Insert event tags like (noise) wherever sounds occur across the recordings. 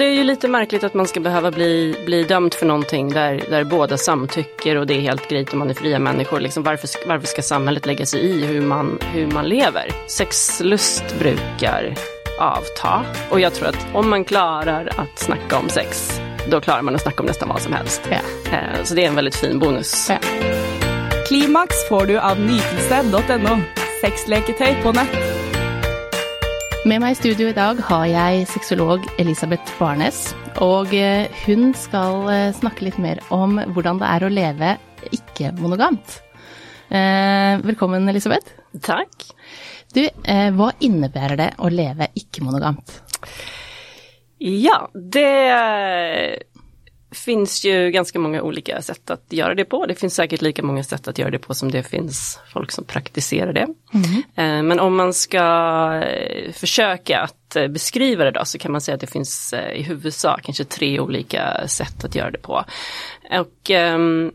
det är ju lite märkligt att man ska behöva bli, bli dömd för någonting där, där båda samtycker och det är helt grejt om man är fria människor. Liksom varför, varför ska samhället lägga sig i hur man, hur man lever? Sexlust brukar avta och jag tror att om man klarar att snacka om sex, då klarar man att snacka om nästan vad som helst. Ja. Eh, Så det är en väldigt fin bonus. Ja. Klimaks får du av nytelse.no. Sexleketøy på nett. Med meg i studio i dag har jeg sexolog Elisabeth Barnes, og eh, hun skal eh, snakke litt mer om hvordan det er å leve ikke-monogamt. Eh, velkommen, Elisabeth. Tack. Du, hva innebærer det å leve ikke-monogamt? Ja, det finns ju ganska många olika sätt att göra det på. Det finns säkert lika många sätt att göra det på som det finns folk som praktiserar det. Eh, Men om man ska eh, försöka att eh, beskriva det då så kan man säga att det finns i huvudsak kanske tre olika sätt att göra det på. Och ehm,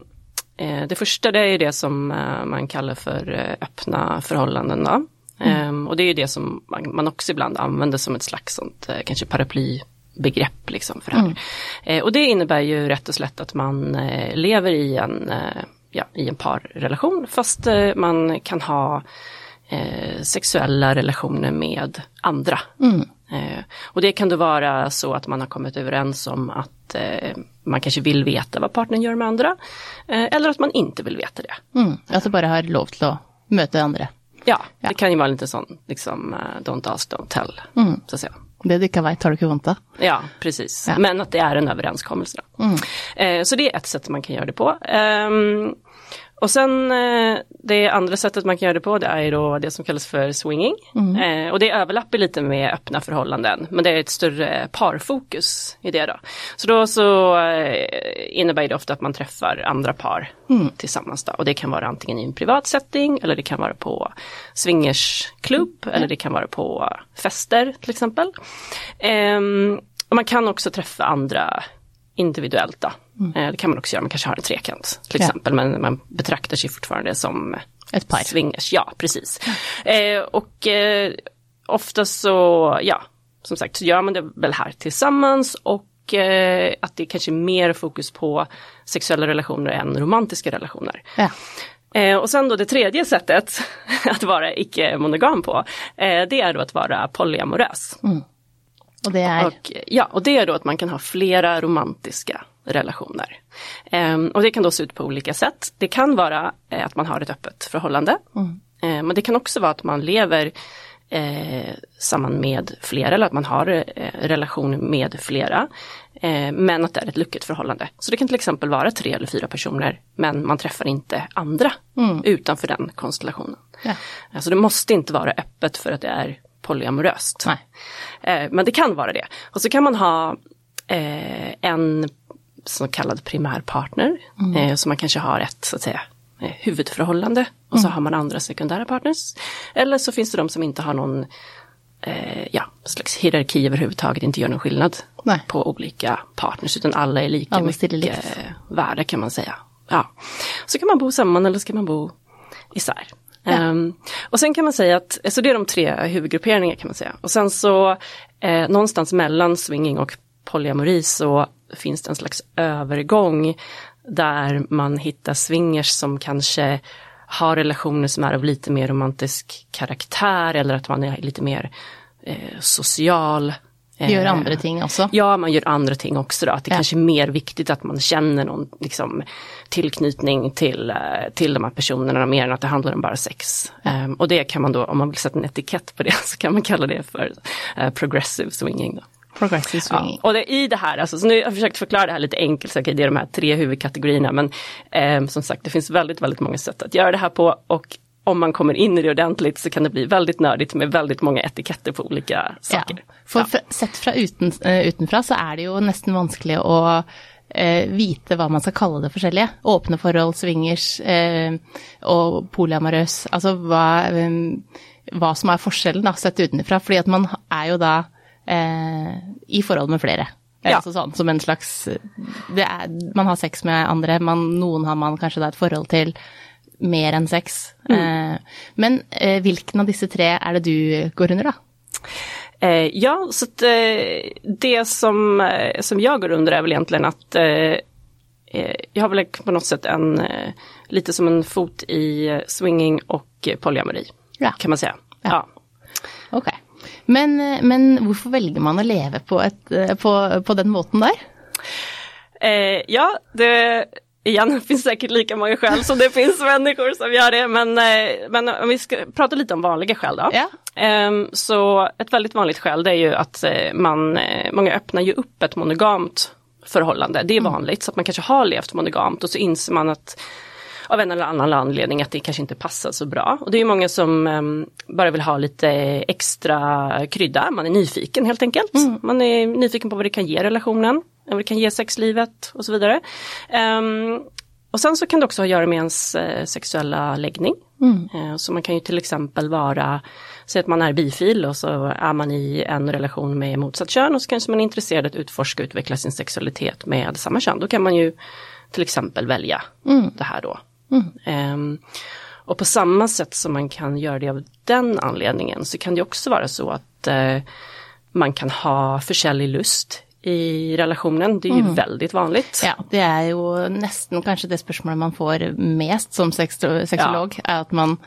eh, det första det är det som man kallar för öppna förhållanden. Då. Ehm, Och det är det som man, också ibland använder som ett slags sånt kanske paraplybegrepp liksom för det här. Eh, och det innebär ju rätt och slätt att man eh, lever i en, eh, ja, i en parrelation fast man kan ha sexuella relationer med andra. Eh, och det kan då vara så att man har kommit överens om att man kanske vill veta vad partnern gör med andra. Eller att man inte vill veta det. Mm, at du bare har lov til å møte andre. Ja, Ja. det kan ju vara lite sån, liksom, don't ask, don't tell. Så att säga. Det du ikke vet, har du ikke av. Ja, precis. Ja. Men att det är en överenskommelse. Då. Eh, så det är ett sätt man kan göra det på. Ehm, och sen eh, det andra sättet man kan göra det på det är då det som kallas för swinging. Eh, och det överlappar lite med öppna förhållanden men det är ett större parfokus i det då. Så då så eh, innebär det ofta att man träffar andra par tillsammans då. Och det kan vara antingen i en privat setting eller det kan vara på swingersklubb eller det kan vara på fester till exempel. Ehm, och man kan också träffa andra individuellt då. Eh, Det kan man också göra, man kanske har en trekant till Ja. exempel, men man betraktar sig fortfarande som Ett par. swingers. Ja, precis. Eh, och eh, ofta så, ja, som sagt, så gör man det väl här tillsammans och eh, att det är kanske mer fokus på sexuella relationer än romantiska relationer. Ja. Eh, och sen då det tredje sättet (laughs) att vara icke-monogam på, eh, det är då att vara polyamorös. Og det er Och, ja, och det är då att man kan ha flera romantiska relationer. Ehm, och det kan då se ut på olika sätt. Det kan vara eh, att man har ett öppet förhållande. Eh, men det kan också vara att man lever eh, samman med flera eller att man har eh, relation med flera. Eh, men att det är ett lucket förhållande. Så det kan till exempel vara tre eller fyra personer men man träffar inte andra utanför den konstellationen. Ja. Alltså det måste inte vara öppet för att det är polyamoröst. Nej. Men det kan vara det. Och så kan man ha en så kallad primärpartner. Eh, så man kanske har ett så att säga eh, huvudförhållande och så har man andra sekundära partners. Eller så finns det de som inte har någon eh, ja, slags hierarki överhuvudtaget, inte gör någon skillnad Nej. på olika partners utan alla är lika Alla mycket likt. eh, värda kan man säga. Ja. Så kan man bo samman eller ska man bo isär. Ehm, och sen kan man säga att, så det är de tre huvudgrupperingarna kan man säga. Och sen så eh, någonstans mellan swinging och polyamori så finns det en slags övergång där man hittar swingers som kanske har relationer som är av lite mer romantisk karaktär eller att man är lite mer eh, social. Gjør Eh, andre ting også. Ja, man gör andra ting också då. Att det Ja. kanske är mer viktigt att man känner någon liksom, tillknytning till, eh, till de här personerna mer än att det handlar om bara sex. Ehm, och det kan man då, om man vill sätta en etikett på det, (laughs) så kan man kalla det för eh, progressive swinging. Då. Progressive swinging. Ja, och det, i det här, alltså, så nu har jag försökt förklara det här lite enkelt, så det är de här tre huvudkategorierna, men ehm, som sagt det finns väldigt, väldigt många sätt att göra det här på och om man kommer in i det ordentligt så kan det bli väldigt nördigt med väldigt många etiketter på olika saker. Ja. For Ja. fra, sett fra uten, eh, utenfra så er det jo nesten vanskelig å eh, vite hva man skal kalle det forskjellige. Åpne forhold, swingers eh, og polyamorøs. Altså hva, eh, hva som er forskjellen, da, sett utenfra. Fordi at man er jo da eh, i forhold med flere. Ja. Altså sånn som en slags det er, Man har sex med andre, man, noen har man kanskje da et forhold til mer enn sex. Eh, men eh, hvilken av disse tre er det du går under, da? Eh, ja, så att, eh, det som, eh, som jag går under är väl egentligen att jag har väl på något sätt en, lite som en fot i swinging och polyamori. Ja. Kan man säga. Ja. Ja. Ok. Men, eh, men hvorfor velger man å leve på, et, eh, på, på den måten der? Eh, ja, det igen, finns säkert lika många skäl som det finns människor som gör det. Men, eh, men om vi ska prata lite om vanliga skäl då. Ja. Ehm, så ett väldigt vanligt skäl det är ju att man, många öppnar ju upp ett monogamt förhållande. Det är vanligt, så att man kanske har levt monogamt och så inser man att av en eller annan anledning att det kanske inte passar så bra. Och det är många som um, bara vill ha lite extra krydda, man är nyfiken helt enkelt. Man är nyfiken på vad det kan ge relationen, vad det kan ge sexlivet och så vidare. Ehm, och sen så kan det också ha att göra med ens eh, sexuella läggning. Eh, så man kan ju till exempel vara, säg att man är bifil och så är man i en relation med motsatt kön och så kanske man är intresserad att utforska och utveckla sin sexualitet med samma kön. Då kan man ju till exempel välja det här då. Ehm, och på samma sätt som man kan göra det av den anledningen så kan det också vara så att eh, man kan ha forskjellig lust i relationen. Det är ju väldigt vanligt. Ja, det er jo nesten kanskje det spørsmålet man får mest som sex sexolog, er at man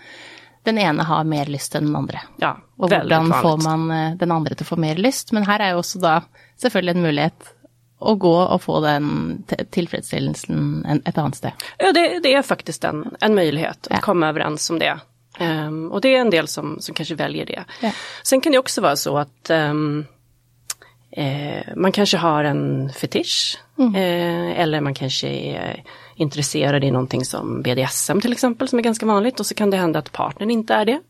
den ene har mer lyst enn den andre. Ja, väldigt hvordan får man eh, den til å få mer lyst? Men her er jo også da selvfølgelig en mulighet å gå og få den t- tilfredsstillelsen en- et annet sted. Ja, det, det är faktiskt en, en möjlighet att Ja. komma överens om det. Ehm, och det är en del som, som kanske väljer det. Ja. Sen kan det också vara så att ehm, eh, man kanske har en fetisch. Eh, eller man kanske är intresserad i någonting som BDSM till exempel, som är ganska vanligt. Och så kan det hända att partnern inte är det.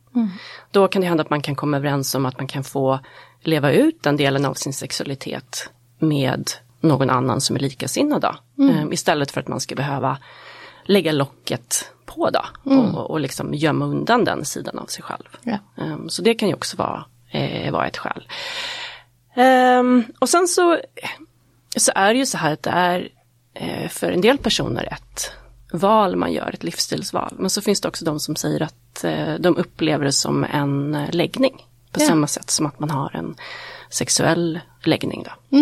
Då kan det hända att man kan komma överens om att man kan få leva ut den delen av sin sexualitet med någon annan som är likasinnad. Då. Eh, istället för att man ska behöva lägga locket på då och, och liksom gömma undan den sidan av sig själv. Ja. Ehm, så det kan ju också vara, eh, vara ett skäl. Ehm, och sen så, så är det ju så här att det är eh, för en del personer ett val man gör, ett livsstilsval. Men så finns det också de som säger att eh, de upplever det som en läggning. På Ja. samma sätt som att man har en sexuell läggning. Då.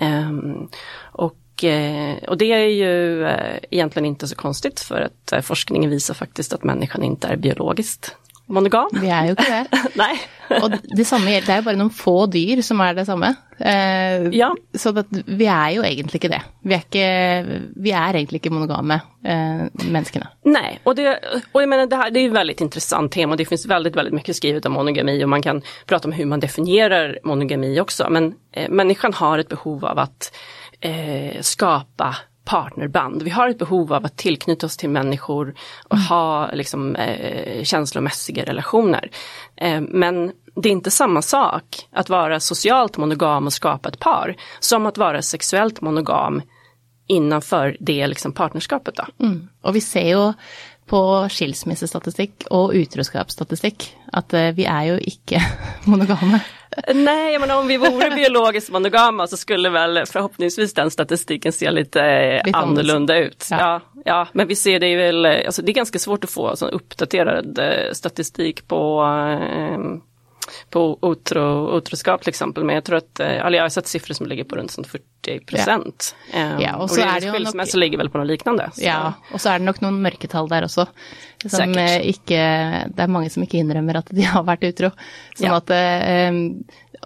Ehm, och, eh, och det är ju eh, egentligen inte så konstigt för att eh, forskningen visar faktiskt att människan inte är biologiskt monogam. Vi er jo ikke det. (laughs) Nej. Og det samme gjelder, det er jo bare noen få dyr som er det samme. Eh, Ja. Så det, vi er jo egentlig ikke det. Vi er, ikke, vi er egentlig ikke monogame, eh, menneskene. Nej, och, det, och jag menar det här det är ett väldigt intressant tema. Det finns väldigt, väldigt mycket skrivet om monogami och man kan prata om hur man definierar monogami också. Men eh, människan har ett behov av att eh, skapa partnerband. Vi har ett behov av att tillknyta oss till människor och ha liksom, eh, känslomässiga relationer. Eh, men det är inte samma sak att vara socialt monogam och skapa ett par som att vara sexuellt monogam innanför det liksom partnerskapet. Då. Mm. Og vi ser jo på skilsmissestatistikk og utroskapsstatistikk at eh, vi er jo ikke (laughs) monogame. Nej, jag menar om vi vore (laughs) biologiskt monogama så skulle väl förhoppningsvis den statistiken se lite, eh, Lite annorlunda ut. Ja. Ja. Ja, men vi ser det väl, eh, alltså det är ganska svårt att få sån uppdaterad eh, statistik på eh, på otro, otroskap till exempel, men jag tror att, eh, eller jag har sett siffror som ligger på runt sånt 40 procent. Eh, Ja, och och så det är det ju skilsmässa nog- ligger väl på något liknande. Så. Ja, og så er det nok noen mørketall der også. Som Säkert. eh, ikke Det er mange som ikke innrømmer at de har vært utro. Sånn Ja. at eh, em,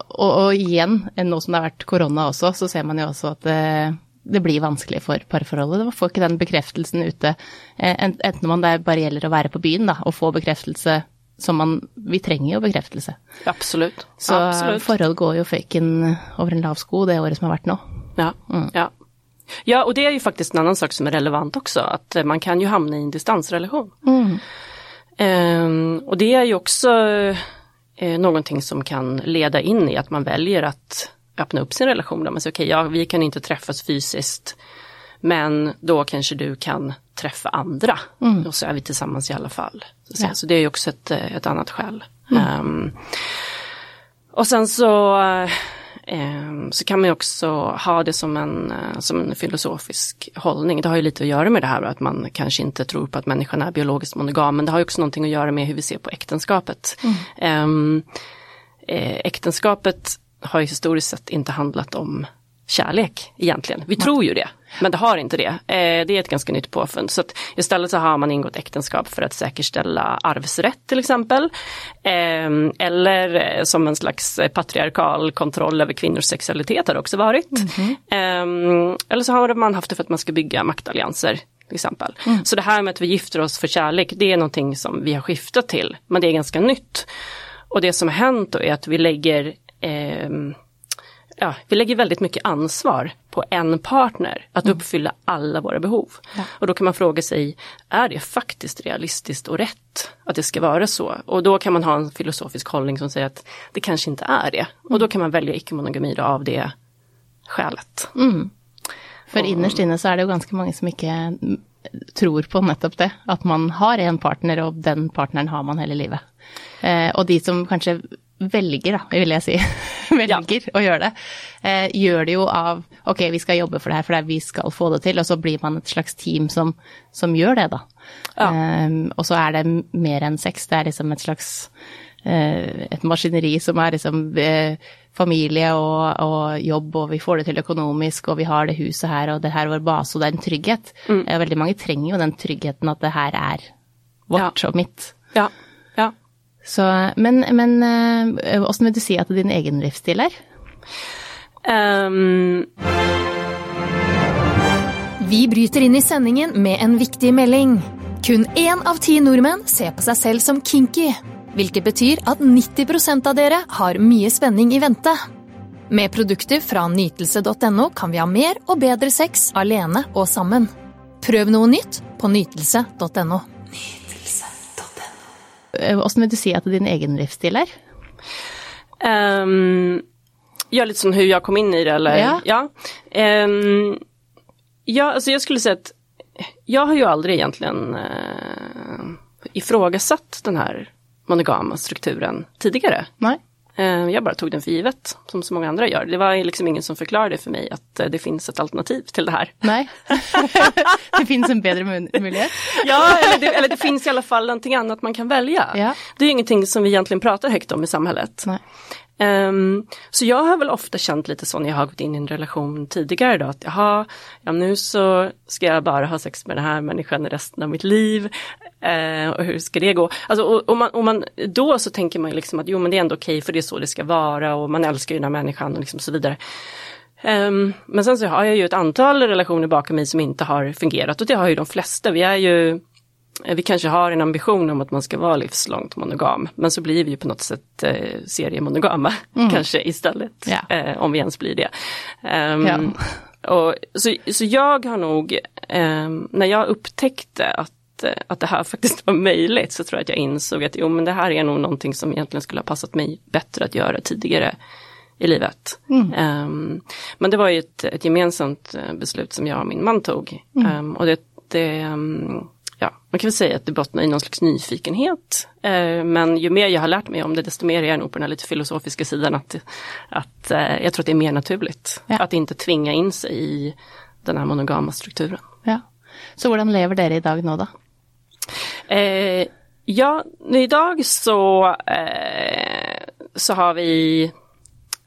og, og igjen, eh, nå som det har vært korona også, så ser man jo også at eh, det blir vanskelig for parforholdet. Man får ikke den bekreftelsen ute. En- enten om det bare gjelder å være på byen da, og få bekreftelse som man Vi trenger jo bekreftelse. Absolut. Så Absolut. forhold går jo faken over en lav sko det året som har vært nå. Ja, ja. ja, och det är ju faktiskt en annan sak som är relevant också, att eh, man kan ju hamna i en distansrelation. Ehm, och det är ju också eh, någonting som kan leda in i att man väljer att öppna upp sin relation. Där man säger okej, ja, vi kan inte träffas fysiskt, men då kanske du kan träffa andra. Och så är vi tillsammans i alla fall. Så. Ja. så det är också ett, eh, ett annat skäl. Ehm, och sen så, eh, så kan man också ha det som en, eh, som en filosofisk hållning. Det har ju lite att göra med det här att man kanske inte tror på att människan är biologiskt monogam. Men det har ju också någonting att göra med hur vi ser på äktenskapet. Ehm, eh, äktenskapet har ju historiskt sett inte handlat om kärlek egentligen. Vi tror ju det, men det har inte det. Eh, det är ett ganska nytt påfund. Så att istället så har man ingått äktenskap för att säkerställa arvsrätt till exempel. Eh, eller eh, som en slags patriarkal kontroll över kvinnors sexualitet har det också varit. Mm. Eller så har man haft det för att man ska bygga maktallianser till exempel. Mm. Så det här med att vi gifter oss för kärlek, det är någonting som vi har skiftat till, men det är ganska nytt. Och det som har hänt då är att vi lägger eh, ja, vi lägger väldigt mycket ansvar på en partner att mm. uppfylla alla våra behov. Ja. Och då kan man fråga sig, är det faktiskt realistiskt och rätt att det ska vara så? Och då kan man ha en filosofisk hållning som säger att det kanske inte är det. Och då kan man välja icke-monogami av det skälet. Mm. För och, innerst inne så är det ganska många som inte tror på nettopp det, att man har en partner och den partnern har man hela livet. Eh, och de som kanske velger, da, vil jeg si, (laughs) velger ja. å gjøre det, eh, gjør det jo av ok, vi skal jobbe for det her, for vi skal få det til, og så blir man et slags team som, som gjør det, da. Ja. Eh, og så er det mer enn sex, det er liksom et slags eh, et maskineri som er liksom eh, familie og, og, jobb, og vi får det til økonomisk, og vi har det huset her, og det her er vår base, og det er en trygghet. Mm. Veldig mange trenger jo den tryggheten at det her er vårt ja. og mitt. Ja. Så, men, men hvordan eh, vil du si at din egen livsstil er? Um... Vi bryter inn i sendingen med en viktig melding. Kun én av ti nordmenn ser på seg selv som kinky. Hvilket betyr at 90% av dere har mye spenning i vente. Med produkter fra nytelse.no kan vi ha mer og bedre sex alene og sammen. Prøv noe nytt på nytelse.no. Hvordan vil du si att din egen livsstil är? Um, ja, lite som hur jag kom in i det eller? Ja. Ja, um, ja alltså jag skulle säga att jag har ju aldrig egentligen uh, ifrågasatt den här monogama strukturen tidigare. Nej. Eh, jag bara tog den för givet, som så många andra gör. Det var liksom ingen som förklarade för mig att eh, det finns ett alternativ till det här. Nej, (laughs) det finns en bättre möjlighet. ja, eller det, eller det, finns i alla fall någonting annat man kan välja. Ja. Det är ingenting som vi egentligen pratar högt om i samhället. Nej. Um, så jag har väl ofta känt lite så när jag har gått in i en relation tidigare då att jaha, ja nu så ska jag bara ha sex med den här människan resten av mitt liv. Uh, och hur ska det gå? Alltså, och, och, man, och man, då så tänker man liksom att jo men det är ändå okej okay, för det är så det ska vara och man älskar ju den här människan och liksom så vidare. Um, men sen så har jag ju ett antal relationer bakom mig som inte har fungerat och det har ju de flesta. Vi är ju vi kanske har en ambition om att man ska vara livslångt monogam, men så blir vi ju på något sätt eh, seriemonogama mm. kanske istället, ja. eh, om vi ens blir det. Um, ja. och, så, så jag har nog, eh, när jag upptäckte att, eh, att det här (laughs) faktiskt var möjligt så tror jag att jag insåg att jo men det här är nog någonting som egentligen skulle ha passat mig bättre att göra tidigare i livet. Mm. Um, men det var ju ett, ett gemensamt eh, beslut som jag och min man tog. Mm. Um, och det, det um, ja, man kan väl säga att det bottnar i någon slags nyfikenhet. Eh, men ju mer jag har lärt mig om det, desto mer är jag nog på den här lite filosofiska sidan att, att eh, jag tror att det är mer naturligt. Ja. Att inte tvinga in sig i den här monogama strukturen. Ja. Så hur lever ni idag nu då? Eh, ja, idag så, eh, så har vi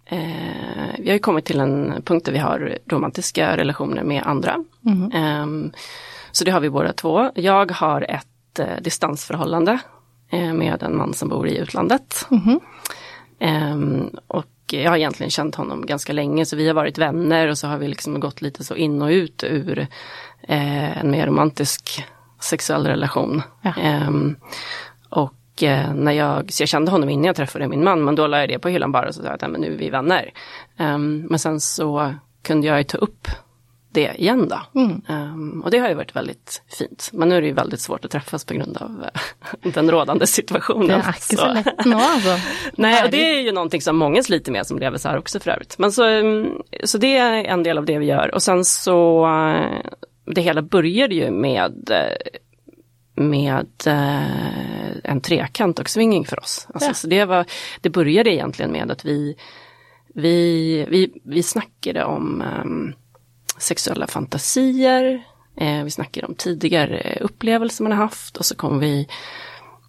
eh, vi har kommit till en punkt där vi har romantiska relationer med andra. Mm. Så det har vi båda två. Jag har ett eh, distansförhållande eh, med en man som bor i utlandet. Mm -hmm. och jag har egentligen känt honom ganska länge så vi har varit vänner och så har vi liksom gått lite så in och ut ur eh, en mer romantisk sexuell relation. Ja. Ehm, och eh, när jag, så jag kände honom innan jag träffade min man men då la jag det på hyllan bara och så sa att men nu är vi vänner. Ehm, men sen så kunde jag ta upp det igen då. Mm. Um, och det har ju varit väldigt fint. Men nu är det ju väldigt svårt att träffas på grund av uh, (laughs) den rådande situationen. Det är så lätt nå alltså. (laughs) Nej, och det är ju någonting som många sliter med som lever så här också för övrigt. Men så, um, så det är en del av det vi gör. Och sen så, uh, det hela började ju med uh, med uh, en trekant och swinging för oss. Alltså, ja. så det, var, det började egentligen med att vi, vi, vi, vi snackade om um, sexuella fantasier. Eh, vi snackade om tidigare upplevelser man har haft och så kom vi,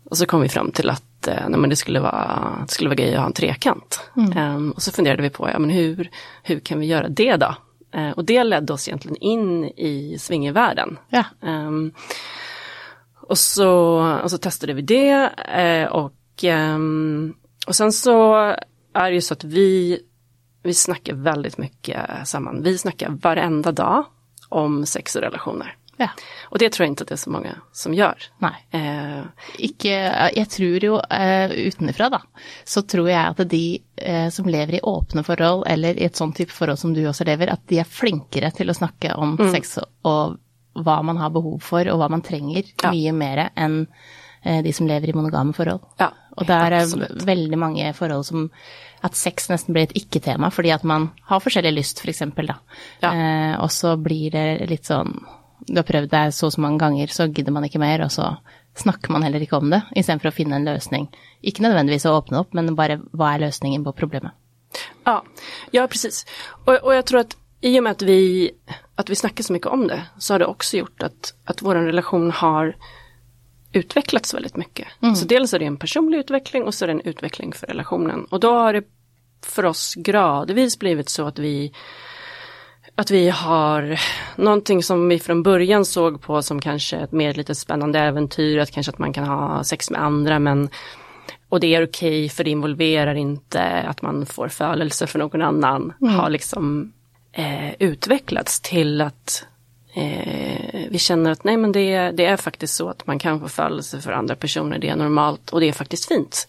och så kom vi fram till att eh, nej, det, skulle vara, det skulle vara grej att ha en trekant. Ehm, och så funderade vi på, ja, men hur, hur kan vi göra det då? Eh, och det ledde oss egentligen in i swingervärlden. Ja. Ehm, och, så, och så testade vi det eh, och, ehm, och sen så är det ju så att vi, vi snackar väldigt mycket samman. Vi snackar varenda dag om sex och relationer. ja. Och det tror jag inte att det är så många som gör. Nei. Eh, Ikke, jeg tror jo eh, utenfra, da, så tror jeg at de eh, som lever i åpne forhold, eller i et sånn type forhold som du også lever, at de er flinkere til å snakke om sex og, og hva man har behov for, og hva man trenger, Ja. mye mer eh, de som lever i monogame forhold. Ja, er eh, absolutt. veldig mange forhold som at sex nesten blir et ikke-tema, fordi at man har forskjellig lyst, for eksempel, da. Ja. Eh, og så blir det litt sånn Du har prøvd det så og så mange ganger, så gidder man ikke mer, og så snakker man heller ikke om det, istedenfor å finne en løsning. Ikke nødvendigvis å åpne opp, men bare hva er løsningen på problemet? Ja, ja precis. Och, och jag tror att i och med att vi, att vi snackar så mycket om det så har det också gjort att, att vår relation har utvecklats väldigt mycket. Så dels är det en personlig utveckling och så är det en utveckling för relationen. Och då har det för oss gradvis blivit så att vi att vi har någonting som vi från början såg på som kanske ett mer lite spännande äventyr, att kanske att man kan ha sex med andra men och det är okej för det involverar inte att man får födelse för någon annan. Har liksom eh, utvecklats till att eh, vi känner att nej men det, är- det är faktiskt så att man kan få födelse för andra personer. Det är normalt och det är faktiskt fint.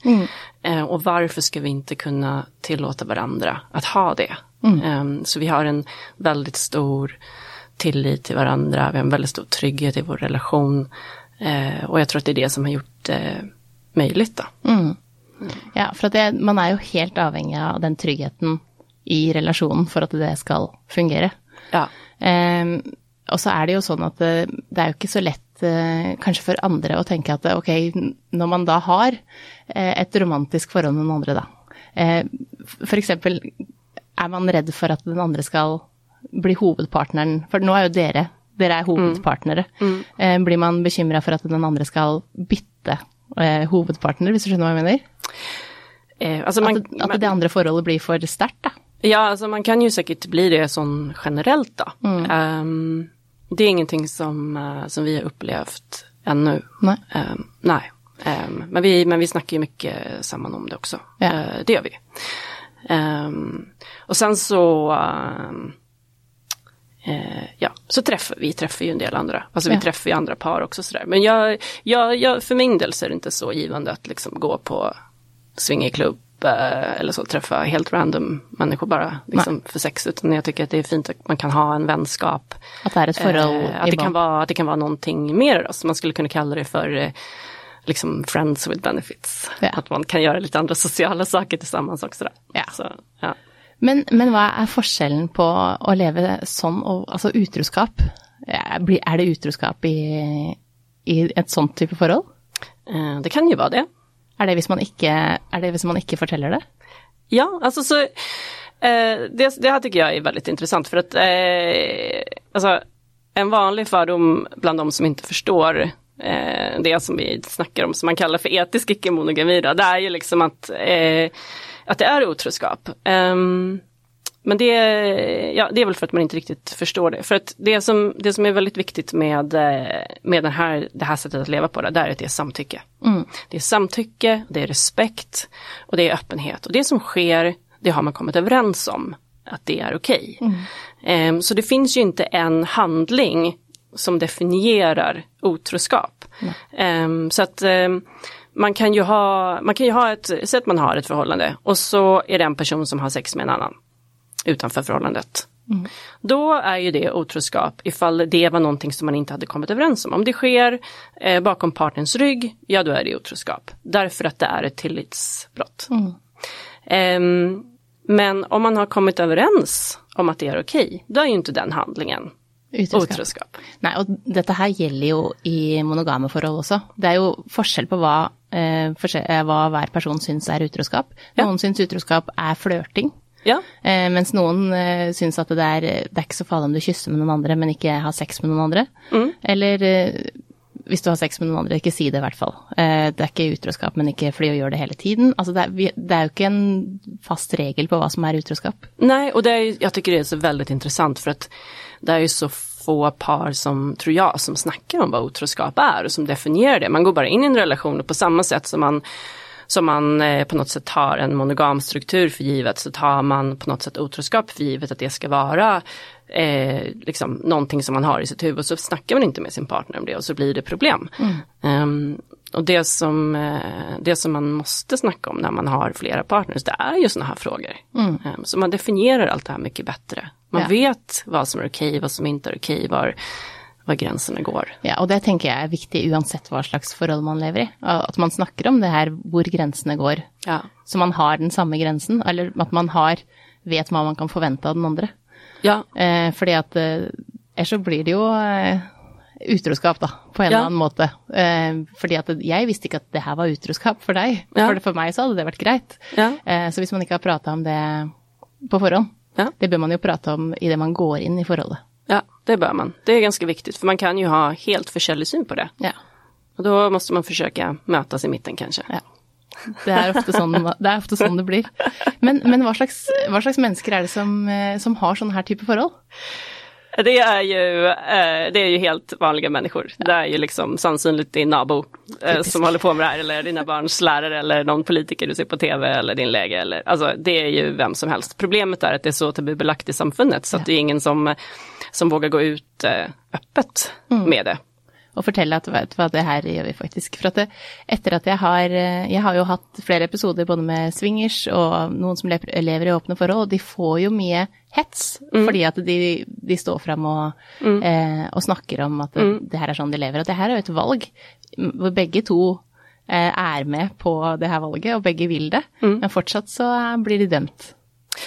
Eh, och varför ska vi inte kunna tillåta varandra att ha det? Eh, så vi har en väldigt stor tillit till varandra. Vi har en väldigt stor trygghet i vår relation. Eh, og jeg tror at det er det som har gjort det möjligt. Da. Ja, for at det, man er jo helt avhengig av den tryggheten i relasjonen for at det skal fungere. Ja. Eh, og så er det jo sånn at det, det er jo ikke så lett eh, kanskje for andre å tenke at ok, når man da har eh, et romantisk forhold med andre, da. Eh, for eksempel, er man redd for at den andre skal bli hovedpartneren? For nå er jo dere, dere er hovedpartnere. Eh, blir man bekymra for at den andre skal bytte eh, hovedpartner, hvis du skjønner hva jeg mener? Eh, alltså man, At, at det andre forholdet blir for sterkt, da. Ja, alltså man kan ju säkert bli det sån generellt då. Ehm, det är ingenting som, eh, som vi har upplevt ännu. Nej. Ehm, nej. Ehm, men, vi, men vi snackar ju mycket samman om det också. Ja. Eh, det gör vi. Ehm, och sen så eh, ja, så träffar vi träffar ju en del andra. Alltså Ja. vi träffar ju andra par också sådär. Men jag, jag, jag, för min del så är det inte så givande att liksom gå på swingerklubb eh, eller så, träffa helt random människor bara liksom, för sex. Utan jag tycker att det är fint att man kan ha en vänskap. At det er et forhold Eh, att, det kan vara, att det kan vara någonting mer då, så man skulle kunna kalla det för eh, liksom friends with benefits. Ja. Att man kan göra lite andra sociala saker tillsammans också. Ja. Så, ja. Men, men hva er forskjellen på å leve sånn og altså utroskap? Eh, Er det utroskap i, i et sånt type forhold? Eh, det kan ju vara det. Er det hvis man ikke, er det hvis man ikke forteller det? Ja, alltså så eh, det, det här tycker jag är väldigt intressant för att eh, alltså, en vanlig fördom bland de som inte förstår eh, det som vi snackar om som man kallar för etisk icke-monogami det är ju liksom att, eh, att det är otroskap. Ehm, men det, ja, det är väl för att man inte riktigt förstår det. För att det som, det som är väldigt viktigt med, eh, med den här, det här sättet att leva på, det, det är att det är samtycke. Det är samtycke, det är respekt och det är öppenhet. Och det som sker, det har man kommit överens om att det är okej. Ehm, så det finns ju inte en handling som definierar otroskap. Ehm, så att ehm, man kan ju ha, man kan ju ha ett, säg att man har ett förhållande och så är det en person som har sex med en annan utanför förhållandet. Då är ju det otroskap ifall det var någonting som man inte hade kommit överens om. Om det sker eh, bakom partners rygg, ja då är det otroskap. Därför att det är ett tillitsbrott. Ehm, men om man har kommit överens om att det är okej, då är ju inte den handlingen Utroskap. otroskap. Nei, og dette her gjelder jo i monogame forhold også. Det er jo forskjell på hva, eh, forskjell, eh, hva hver person syns er utroskap. Ja. Noen syns utroskap er flørting, Ja, eh, mens noen eh, syns at det er, det er ikke så farlig om du kysser med noen andre, men ikke har sex med noen andre. Eller eh, hvis du har sex med noen andre, ikke si det i hvert fall. Eh, det er ikke utroskap, men ikke fordi å gjøre det hele tiden. Altså det, er, vi- det er jo ikke en fast regel på hva som är utroskap. Nej, och det är, jag tycker det är så väldigt intressant för att det är ju så få par som, tror jag, som snackar om vad otroskap är och som definierar det. Man går bara in i en relation och på samma sätt som man som man eh, på något sätt tar en monogam struktur för givet så tar man på något sätt otroskap för givet att det ska vara eh, liksom någonting som man har i sitt huvud. Så snackar man inte med sin partner om det och så blir det problem. Ehm, och det som, eh, det som man måste snacka om när man har flera partners, det är ju sådana här frågor. Ehm, så man definierar allt det här mycket bättre. Man Ja. vet vad som är okej, vad som inte är okej, var, var gränserna går. Ja, og det tenker jeg er viktig uansett hva slags forhold man lever i. At man snakker om det her hvor grensene går. Ja. Så man har den samme grensen, eller at man har, vet hva man kan forvente av den andre. Ja, Eh, fordi at eh, så blir det jo eh, utroskap, da, på en Ja. eller annen måte. Eh, fordi at jeg visste ikke at det her var utroskap for deg. Ja. For, for meg så hadde det vært greit. Ja. Eh, så hvis man ikke har prata om det på forhånd, Ja. det bør man jo prate om idet man går inn i forholdet. Det bör man. Det är ganska viktigt för man kan ju ha helt försäljlig syn på det. Ja. Och då måste man försöka mötas i mitten kanske. Ja. Det er ofte sånn det, ofte sånn det blir. Men, men hva, slags, slags mennesker er det som, eh, som har sånn her type forhold? Det är ju, eh, det är ju helt vanliga människor. Det är ju liksom sannsynligt din nabo eh, som håller på med det här eller dina barns lärare eller någon politiker du ser på tv eller din läge. Eller, alltså, det är ju vem som helst. Problemet är att det är så tabubelagt i samfundet så att det är ingen som, som vågar gå ut eh, öppet med det. Og fortelle at vet du hva, det her gjør vi faktisk. For at det, etter at jeg har eh, Jeg har jo hatt flere episoder både med swingers og noen som lever, lever i åpne forhold, og de får jo mye hets fordi at de, de står fram og, eh, og snakker om at det, det her er sånn de lever. Og det her er jo et valg hvor begge to eh, er med på det her valget, og begge vil det. Men fortsatt så blir de dømt.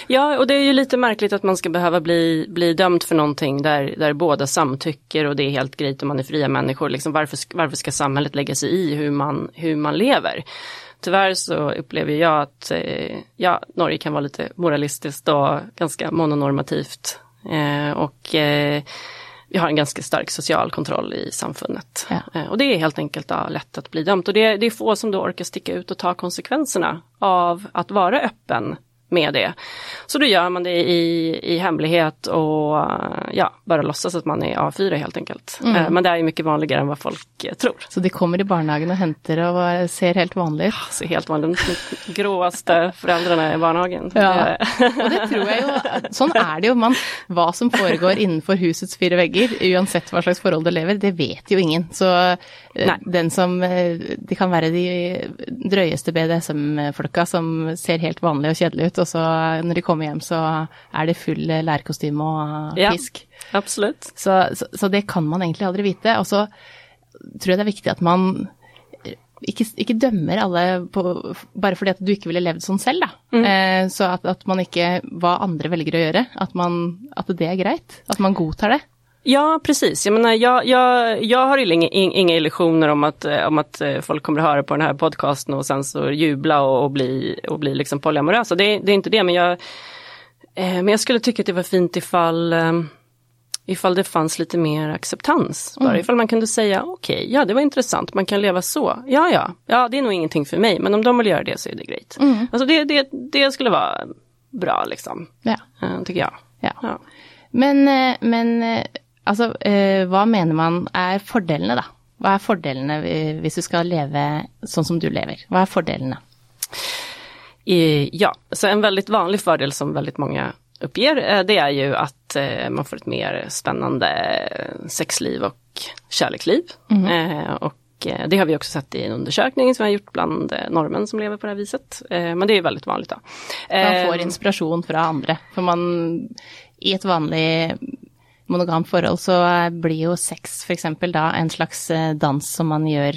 Ja, och det är ju lite märkligt att man ska behöva bli, bli dömd för någonting där, där båda samtycker och det är helt grejt och man är fria människor. Liksom varför, varför ska samhället lägga sig i hur man, hur man lever? Tyvärr så upplever jag att eh, ja, Norge kan vara lite moralistiskt och ganska mononormativt. Eh, och eh, vi har en ganska stark social kontroll i samfundet. Ja. Eh, och det är helt enkelt ja, lätt att bli dömd. Och det, det är få som då orkar sticka ut och ta konsekvenserna av att vara öppen med det. Så då gör man det i, i hemlighet och ja, bara låtsas att man är A4 helt enkelt. Eh, Men det är ju mycket vanligare än vad folk eh, tror. Så de kommer i barnehagen og henter og bare ser helt vanlige ut. Så helt vanligt, de gråaste föräldrarna i barnhagen. Ja. Og det tror jeg jo, sånn er det jo. Man, hva som foregår innenfor husets fire vegger, uansett hva slags du lever, det vet jo ingen. Så Nei. den som eh, De kan være de drøyeste BDSM-folka som ser helt vanlige og kjedelige ut, og så når de kommer hjem, så er det full eh, lærkostyme og Ja. pisk. Absolut. Så, så, så det kan man egentlig aldri vite. Og så tror jeg det er viktig at man ikke, ikke dømmer alle på, bare fordi at du ikke ville levd sånn selv, da. Eh, så at, at man ikke Hva andre velger å gjøre, at, man, at det er greit. At man godtar det. Ja, precis. Jag, menar, jag, jag, jag har ju inga, inga illusioner om att, eh, om att eh, folk kommer att höra på den här podcasten och sen så jubla och, och bli, och bli liksom polyamorösa. Det, det är inte det, men jag, eh, men jag skulle tycka att det var fint ifall, ifall det fanns lite mer acceptans. Bara ifall man kunde säga, okej, ja det var intressant, man kan leva så. Ja, ja, ja det är nog ingenting för mig, men om de vill göra det så är det grejt. Alltså det, det, det skulle vara bra liksom, Ja. tycker jag. ja. Ja. Men, men altså, eh, hva mener man er fordelene, da? Hva er fordelene eh, hvis du skal leve sånn som du lever? Hva er fordelene? Eh, Ja, så en väldigt vanlig fördel som väldigt många uppger, eh, det är ju att eh, man får ett mer spännande sexliv och kärleksliv. Eh, Och det har vi också sett i en undersökning som vi har gjort bland norrmän som lever på det här viset. Men det är väldigt vanligt då. Man får inspirasjon fra andre. For man I et vanlig monogamt forhold så eh, blir jo sex f.eks. da en slags eh, dans som man gjør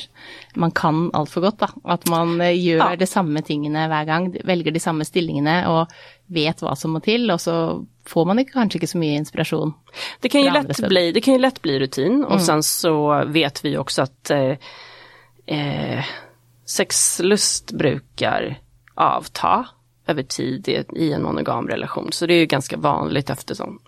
Man kan altfor godt, da. At man eh, gjør Ja. de samme tingene hver gang, velger de samme stillingene og vet hva som må til, og så får man ikke, kanskje ikke så mye inspirasjon. Det kan, ju lätt bli, det kan ju lätt bli rutin och sen så vet vi också att eh, sexlust brukar avta över tid i, en monogam relation. Så det är ju ganska vanligt efter som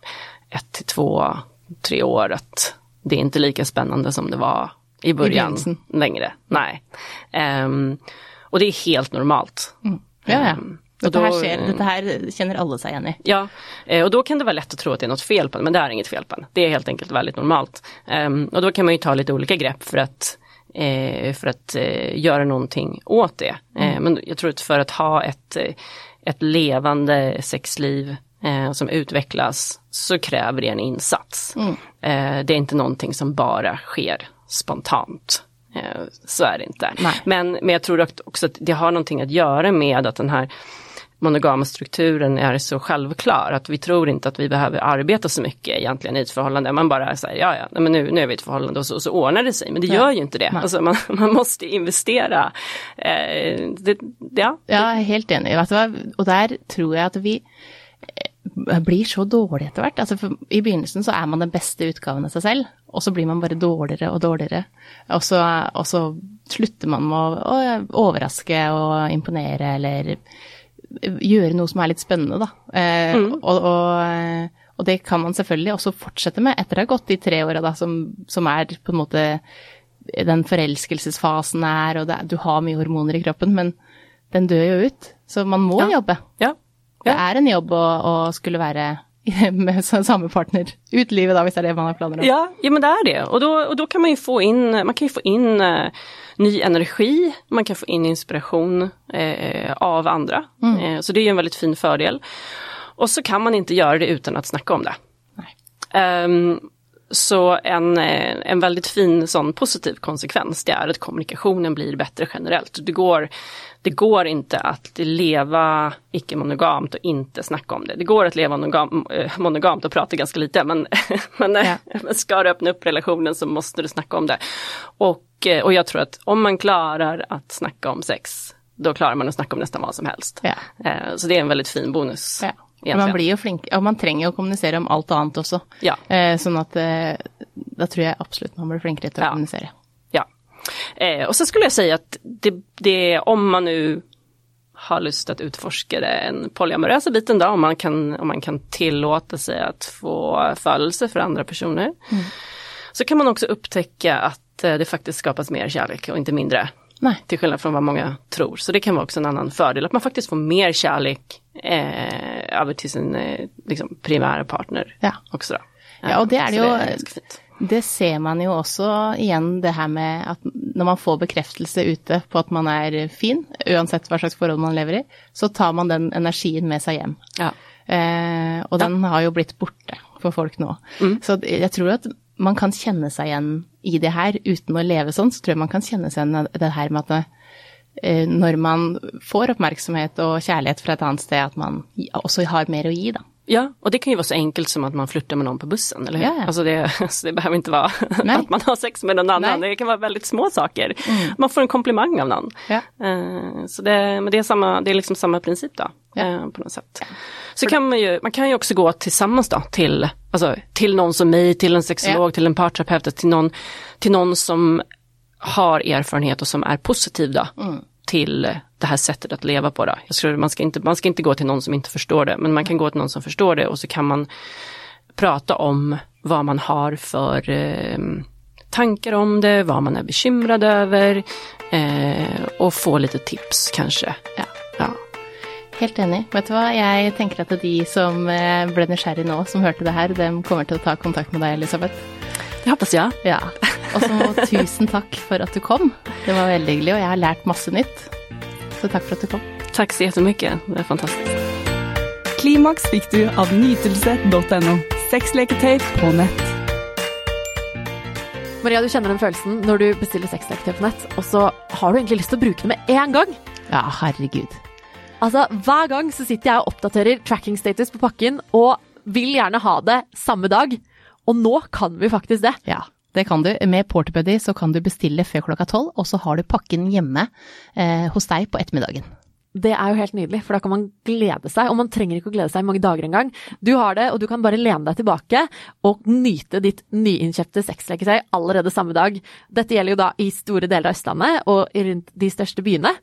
ett till två, tre år att det är inte lika spännande som det var i början begynnelsen. längre. Nej. Ehm, och det är helt normalt. Ja, ja. Ehm, och Dette her, då- skjer, dette her kjenner alle seg igjen i. Ja, eh, och då kan det vara lätt att tro att det är något fel på den, men det är inget fel på den. Det är helt enkelt väldigt normalt. Ehm, och då kan man ju ta lite olika grepp för att, eh, för att eh, göra någonting åt det. Eh, men jag tror att för att ha ett, ett levande sexliv eh, som utvecklas så kräver det en insats. Eh, det är inte någonting som bara sker spontant. Eh, så är det inte. Nej. Men, men jag tror att också att det har någonting att göra med att den här monogama strukturen är så självklar att vi tror inte att vi behöver arbeta så mycket egentligen i ett förhållande. Man bara säger ja ja, men nu, nu är vi i ett förhållande och så, och så ordnar det sig. Men det gör ju inte det. Alltså man, (laughs) man måste investera. Eh, det, ja, Ja, helt enig. Og der tror jeg at vi blir så dårlige etter hvert. Altså, I begynnelsen så er man den beste utgaven av seg selv, og så blir man bare dårligere og dårligere. Og så, og så slutter man med å, å overraske og imponere eller gjøre noe som er litt spennende, da. Eh, og, og, og det kan man selvfølgelig også fortsette med etter å ha gått de tre åra, da, som, som er på en måte den forelskelsesfasen er, og det, du har mye hormoner i kroppen, men den dør jo ut. Så man må Ja. jobbe. ja. Det er en jobb å, å skulle være (laughs) med samme partner ut livet, da, hvis det er det man har planer om. Ja, ja men det är det. Och då, och då kan man ju få in, man kan få in eh, ny energi, man kan få in inspiration eh, av andra. Eh, så det är en väldigt fin fördel. Och så kan man inte göra det utan att snacka om det. Ehm, så en, en väldigt fin sån positiv konsekvens det är att kommunikationen blir bättre generellt. Det går, det går inte att leva icke-monogamt och inte snacka om det. Det går att leva monogam, eh, monogamt och prata ganska lite men, (laughs) men, eh, men ska du öppna upp relationen så måste du snacka om det. Och, eh, och jag tror att om man klarar att snacka om sex då klarar man att snacka om nästan vad som helst. Ja. Eh, Så det är en väldigt fin bonus. Ja. Man blir jo flink, og man trenger å kommunisere om alt annet også. Ja. Eh, sånn at eh, da tror jeg absolutt man blir flinkere til å Ja. kommunisere. Ja. Eh, och så skulle jag säga att det, det, om man nu har lust att utforska den polyamorösa biten då, om man kan, om man kan tillåta sig att få födelse för andra personer. Så kan man också upptäcka att eh, det faktiskt skapas mer kärlek och inte mindre. Nej. Till skillnad från vad många tror. Så det kan vara också en annan fördel, att man faktiskt får mer kärlek eh, över till sin eh, liksom, primära partner Ja. också. Då. Ja, och det är det ju-. Det ser man jo også igjen, det her med at når man får bekreftelse ute på at man er fin, uansett hva slags forhold man lever i, så tar man den energien med seg hjem. Ja. Eh, og den har jo blitt borte for folk nå. Så jeg tror at man kan kjenne seg igjen i det her uten å leve sånn, så tror jeg man kan kjenne seg igjen i det her med at eh, når man får oppmerksomhet og kjærlighet fra et annet sted, at man også har mer å gi, da. Ja, och det kan ju vara så enkelt som att man flörtar med någon på bussen, eller hur? Ja. Alltså det, (laughs) så det behöver inte vara (laughs) Nej. att man har sex med någon annan, Nej. Mm. det kan vara väldigt små saker. Man får en komplimang av någon. Ja. Eh, så det, men det är, samma, det är liksom samma princip då, Ja. eh, på något sätt. Så kan man ju, man kan ju också gå tillsammans då till, alltså, till någon som mig, till en sexolog, till en parterapeut, till någon, till någon som har erfarenhet och som är positiv då. Mm. Till det här sättet att leva på. Då. Jag tror man, ska inte, man ska inte gå till någon som inte förstår det, men man kan gå till någon som förstår det och så kan man prata om vad man har för eh, tankar om det, vad man är bekymrad över eh, och få lite tips kanske. Ja. Ja. Helt enig. Vet du hva, jeg tenker at de som eh, ble nysgjerrig nå, som hørte det her, dem kommer å ta kontakt med deg, Elisabeth. Det hoppas jag. Ja. (laughs) Og så tusen takk for at du kom. Det var veldig hyggelig, og jeg har lært masse nytt. Så takk for at du kom. Tack så jättemycket, det är fantastiskt. Klimaks fikk du av nytelse.no. Sexleketøy på nett. Maria, du kjenner den følelsen når du bestiller sexleketøy på nett, og så har du egentlig lyst til å bruke det med en gang. Ja, herregud. Altså, Hver gang så sitter jeg og oppdaterer tracking status på pakken og vil gjerne ha det samme dag. Og nå kan vi faktisk det. Ja, det kan du. Med Porterbuddy så kan du bestille før klokka tolv, og så har du pakken hjemme eh, hos deg på ettermiddagen. Det er jo helt nydelig, for da kan man glede seg. Og man trenger ikke å glede seg i mange dager engang. Du har det, og du kan bare lene deg tilbake og nyte ditt nyinnkjøpte sexleketøy allerede samme dag. Dette gjelder jo da i store deler av Østlandet og i rundt de største byene.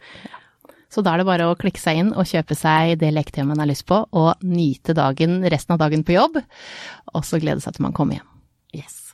Så da er det bare å klikke seg inn og kjøpe seg det leketøyet man har lyst på, og nyte dagen, resten av dagen på jobb, og så glede seg til man kommer hjem. Yes.